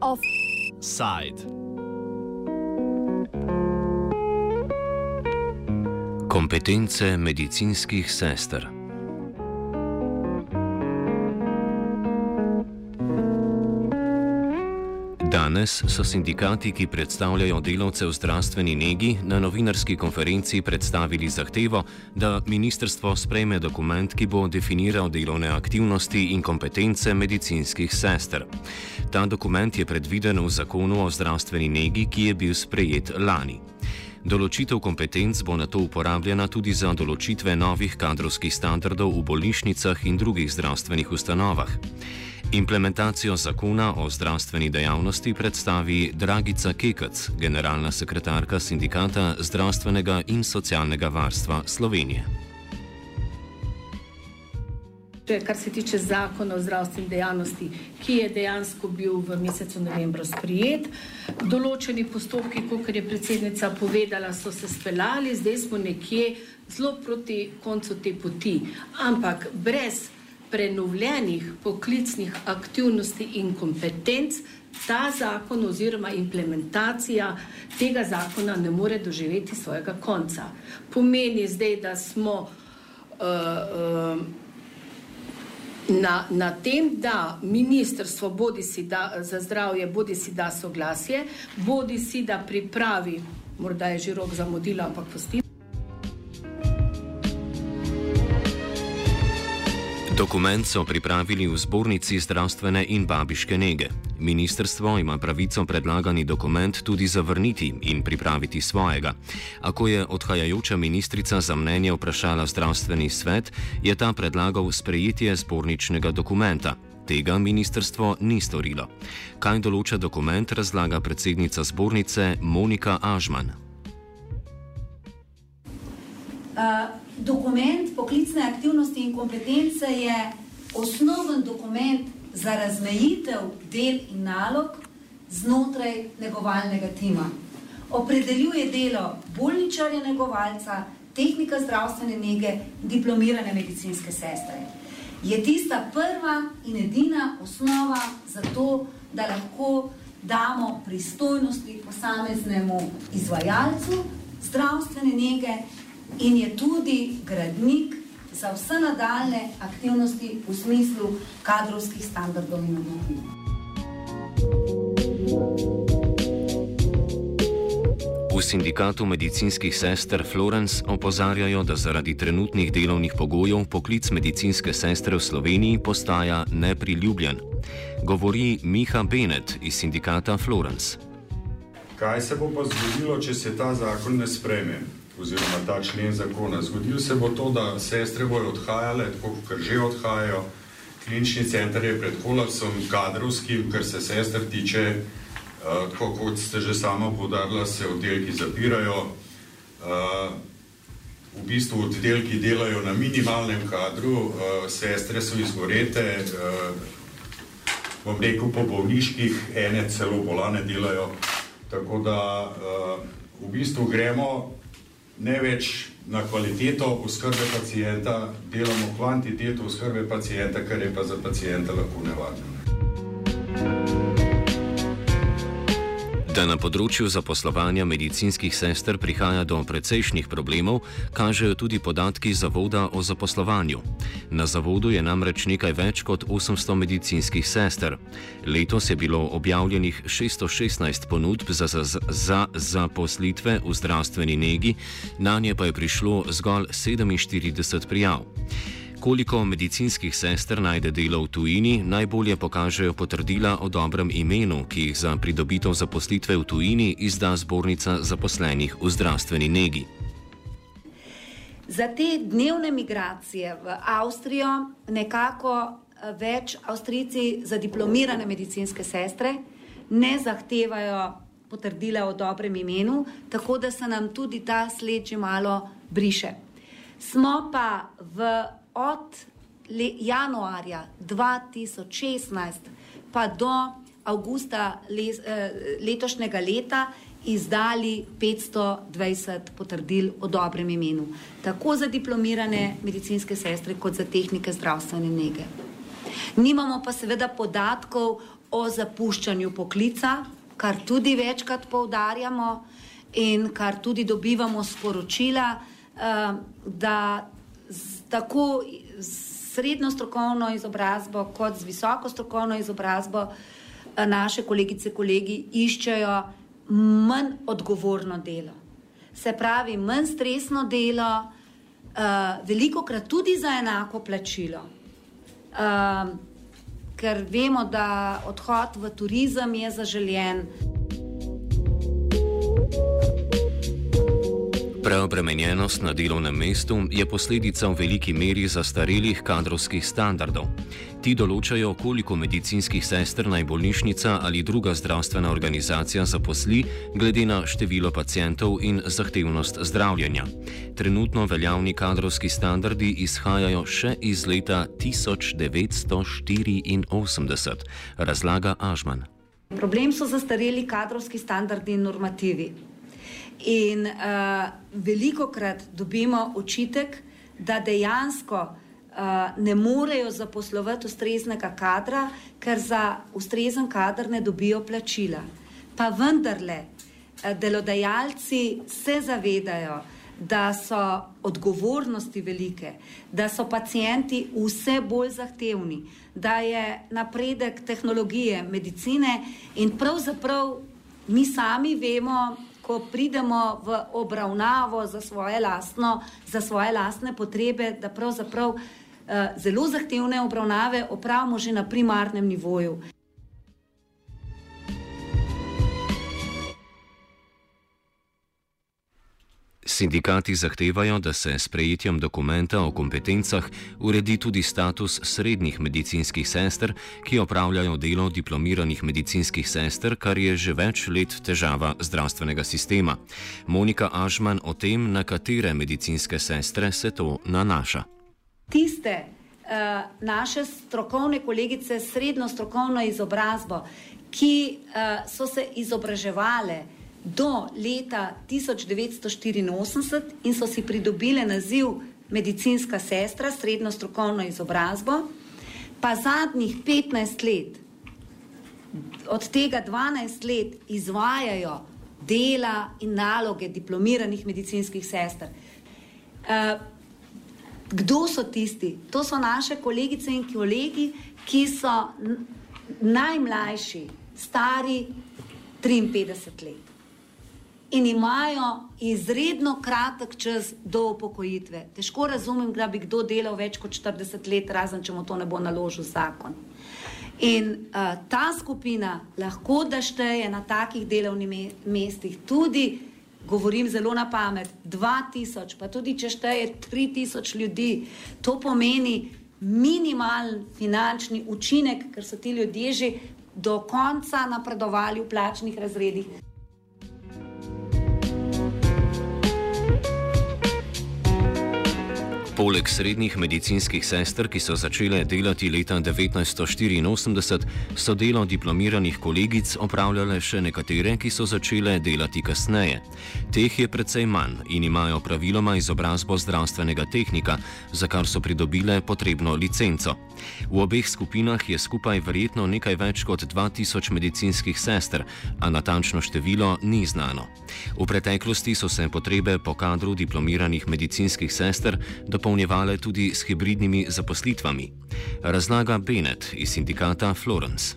Offside. Kompetence medicinskih sester. Danes so sindikati, ki predstavljajo delavce v zdravstveni negi, na novinarski konferenci predstavili zahtevo, da ministrstvo sprejme dokument, ki bo definiral delovne aktivnosti in kompetence medicinskih sester. Ta dokument je predviden v zakonu o zdravstveni negi, ki je bil sprejet lani. Določitev kompetenc bo na to uporabljena tudi za določitve novih kadrovskih standardov v bolnišnicah in drugih zdravstvenih ustanovah. Implementacijo zakona o zdravstveni dejavnosti predstavi Dragica Kekac, generalna sekretarka Sindikata zdravstvenega in socialnega varstva Slovenije. Kar se tiče zakona o zdravstveni dejavnosti, ki je dejansko bil v mesecu novembru sprijet, določeni postopki, kot je predsednica povedala, so se speljali, zdaj smo nekje zelo proti koncu te poti. Ampak brez prenovljenih poklicnih aktivnosti in kompetenc, ta zakon oziroma implementacija tega zakona ne more doživeti svojega konca. Pomeni zdaj, da smo uh, uh, na, na tem, da ministrstvo bodi si da za zdravje, bodi si da soglasje, bodi si da pripravi, morda je že rok zamudila, ampak posti. Dokument so pripravili v zbornici zdravstvene in babiške nege. Ministrstvo ima pravico predlagani dokument tudi zavrniti in pripraviti svojega. Ako je odhajajoča ministrica za mnenje vprašala zdravstveni svet, je ta predlagal sprejetje zborničnega dokumenta. Tega ministrstvo ni storilo. Kaj določa dokument, razlaga predsednica zbornice Monika Ažman. Uh dokument poklicne aktivnosti in kompetence je osnoven dokument za razmejitev del in nalog znotraj negovalnega tima. Opredeljuje delo bolničarja negovalca, tehnika zdravstvene nege, diplomirane medicinske sestre. Je tista prva in edina osnova za to, da lahko damo pristojnosti posameznemu izvajalcu zdravstvene nege, in je tudi gradnik za vse nadaljne aktivnosti v smislu kadrovskih standardov in normativ. V sindikatu medicinskih sester Florence opozarjajo, da zaradi trenutnih delovnih pogojev poklic medicinske sestre v Sloveniji postaja nepriljubljen. Govori Miha Benet iz sindikata Florence. Kaj se bo pa zgodilo, če se ta zakon ne spreme? Oziroma ta člen zakona. Zgodilo se bo to, da sestre bojo odhajale, tako kot že odhajajo. Klinični center je pred kolapsom, kadrovski, kar se sester tiče, uh, tako kot ste že sama podarila, se oddelki zapirajo. Uh, v bistvu oddelki delajo na minimalnem kadru, uh, sestre so izgorete, bom rekel po bolniških, ene celo bolane delajo. Tako da v bistvu gremo ne več na kvaliteto oskrbe pacijenta, delamo kvantiteto oskrbe pacijenta, kar je pa za pacijenta lahko nevarno. Da na področju zaposlovanja medicinskih sester prihaja do precejšnjih problemov, kažejo tudi podatki Zavoda o zaposlovanju. Na zavodu je namreč nekaj več kot 800 medicinskih sester. Letos je bilo objavljenih 616 ponudb za, za, za zaposlitve v zdravstveni negi, na nje pa je prišlo zgolj 47 prijav. Koliko medicinskih sester najde delo v tujini, najbolje pokažejo potrdila o dobrem imenu, ki jih za pridobitev zaposlitve v tujini izda zbornica zaposlenih v zdravstveni negi. Za te dnevne migracije v Avstrijo nekako eh, več Avstrijci za diplomirane medicinske sestre ne zahtevajo potrdila o dobrem imenu, tako da se nam tudi ta sled že malo briše. Smo pa v od le, januarja 2016 pa do avgusta le, eh, letošnjega leta izdali 520 potrdil o dobrem imenu, tako za diplomirane medicinske sestre, kot za tehnike zdravstvene nege. Nimamo pa seveda podatkov o zapuščanju poklica, kar tudi večkrat poudarjamo in kar tudi dobivamo sporočila, eh, da tako z srednjo strokovno izobrazbo kot z visoko strokovno izobrazbo eh, naše kolegice, kolegi iščejo manj odgovorno delo. Se pravi, manj stresno delo, uh, veliko krat tudi za enako plačilo. Uh, ker vemo, da odhod v turizem je zaželjen. Preobremenjenost na delovnem mestu je posledica v veliki meri zastarelih kadrovskih standardov. Ti določajo, koliko medicinskih sester naj bolnišnica ali druga zdravstvena organizacija zaposli, glede na število pacijentov in zahtevnost zdravljenja. Trenutno veljavni kadrovski standardi izhajajo še iz leta 1984, razlaga Ažman. Problem so zastareli kadrovski standardi in normativi. In uh, veliko krat dobimo očitek, da dejansko uh, ne morejo zaposlovati ustreznega kadra, ker za ustrezen kader ne dobijo plačila. Pa vendarle, uh, delodajalci se zavedajo, da so odgovornosti velike, da so pacijenti vse bolj zahtevni, da je napredek tehnologije, medicine in pravzaprav mi sami vemo, ko pridemo v obravnavo za svoje, lastno, za svoje lastne potrebe, da pravzaprav uh, zelo zahtevne obravnave opravimo že na primarnem nivoju. Sindikati zahtevajo, da se s prejetjem dokumenta o kompetencah uredi tudi status srednjih medicinskih sester, ki opravljajo delo diplomiranih medicinskih sester, kar je že več let težava zdravstvenega sistema. Monika Ažman o tem, na katere medicinske sestre se to nanaša. Tiste uh, naše strokovne kolegice s srednjo strokovno izobrazbo, ki uh, so se izobraževale, do leta 1984 in so si pridobile naziv medicinska sestra, srednjo strokovno izobrazbo, pa zadnjih 15 let, od tega 12 let, izvajajo dela in naloge diplomiranih medicinskih sester. Uh, kdo so tisti? To so naše kolegice in kolegi, ki so najmlajši, stari 53 let in imajo izredno kratek čas do upokojitve. Težko razumem, da bi kdo delal več kot 40 let, razen če mu to ne bo naložil zakon. In uh, ta skupina lahko da šteje na takih delovnih mestih tudi, govorim zelo na pamet, 2000, pa tudi če šteje 3000 ljudi, to pomeni minimalen finančni učinek, ker so ti ljudje že do konca napredovali v plačnih razredih. Poleg srednjih medicinskih sester, ki so začele delati leta 1984, so delo diplomiranih kolegic opravljale še nekatere, ki so začele delati kasneje. Teh je precej manj in imajo praviloma izobrazbo zdravstvenega tehnika, za kar so pridobile potrebno licenco. V obeh skupinah je skupaj verjetno nekaj več kot 2000 medicinskih sester, a natančno število ni znano. V preteklosti so se potrebe po kadru diplomiranih medicinskih sester dopolnjevale tudi s hibridnimi zaposlitvami. Razlaga Bennett iz sindikata Florence.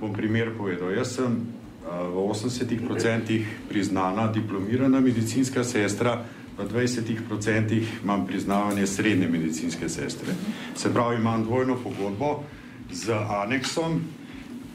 Bom primer povedal. Jaz sem v 80% priznana diplomirana medicinska sestra, v 20% imam priznavanje srednje medicinske sestre. Se pravi, imam dvojno pogodbo z aneksom,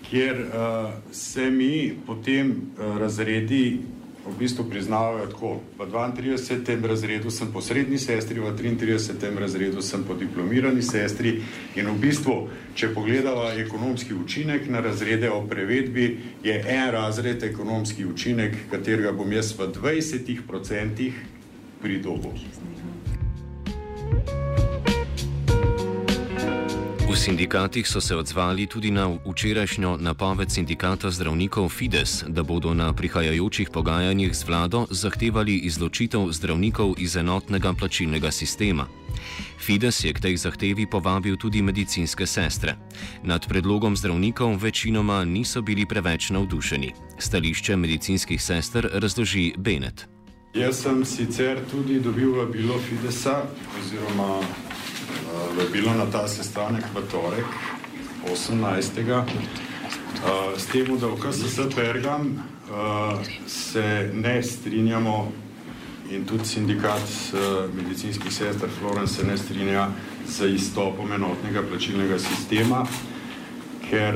kjer uh, se mi potem uh, razredi v bistvu priznavajo tako. V 32. razredu sem po srednji sestri, v 33. razredu sem po diplomirani sestri in v bistvu, če pogledava ekonomski učinek na razrede o prevedbi, je en razred ekonomski učinek, katerega bom jaz v 20% pridobil. V sindikatih so se odzvali tudi na včerajšnjo napoved sindikata zdravnikov Fides, da bodo na prihajajočih pogajanjih z vlado zahtevali izločitev zdravnikov iz enotnega plačilnega sistema. Fides je k tej zahtevi povabil tudi medicinske sestre. Nad predlogom zdravnikov večinoma niso bili preveč navdušeni. Stališče medicinskih sester razloži Benet. Jaz sem sicer tudi dobil vabilo Fidesa oziroma vabilo na ta sestanek v torek, 18. S tem, da v KSS Pergam se ne strinjamo in tudi sindikat medicinskih sester Florence se ne strinja z izstopom enotnega plačilnega sistema, ker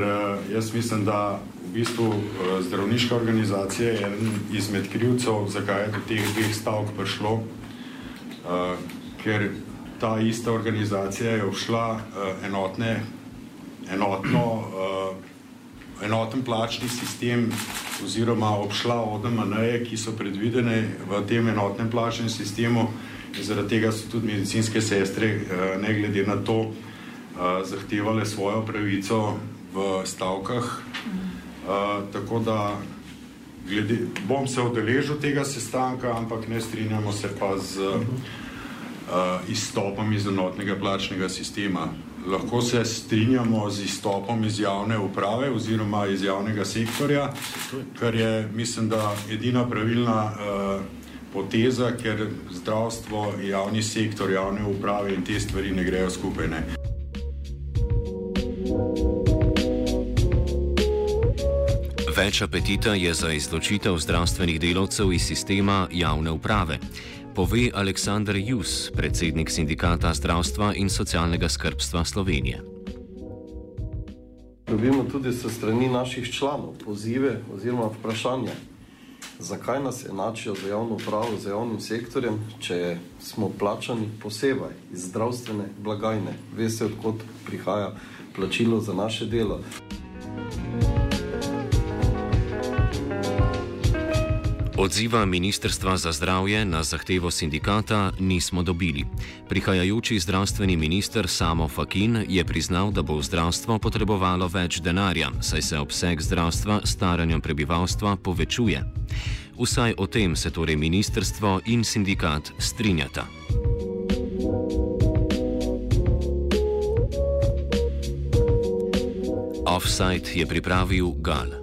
jaz mislim, da v bistvu zdravniška organizacija je eden izmed krivcev, zakaj je do teh dveh stavk prišlo, ker ta ista organizacija je všla uh, enotne, enotno, uh, enoten plačni sistem oziroma obšla ODMN-je, ki so predvidene v tem enotnem plačnem sistemu in zaradi tega so tudi medicinske sestre, uh, ne glede na to, uh, zahtevale svojo pravico v stavkah. Uh, tako da glede, bom se odeležil tega sestanka, ampak ne strinjamo se pa z uh, izstopom iz enotnega plačnega sistema. Lahko se strinjamo z izstopom iz javne uprave oziroma iz javnega sektorja, kar je, mislim, da edina pravilna uh, poteza, ker zdravstvo, javni sektor, javne uprave in te stvari ne grejo skupaj. Ne. Več apetita je za izločitev zdravstvenih delavcev iz sistema javne uprave pove Aleksandr Jus, predsednik sindikata zdravstva in socialnega skrbstva Slovenije. Dobimo tudi se strani naših članov pozive oziroma vprašanja, zakaj nas enačijo za javno upravo, za javnim sektorjem, če smo plačani posebej iz zdravstvene blagajne, veste, odkot prihaja plačilo za naše delo. Odziva Ministrstva za zdravje na zahtevo sindikata nismo dobili. Prihajajoči zdravstveni minister Samo Fakin je priznal, da bo zdravstvo potrebovalo več denarja, saj se obseg zdravstva staranjem prebivalstva povečuje. Vsaj o tem se torej ministrstvo in sindikat strinjata. Offside je pripravil Gal.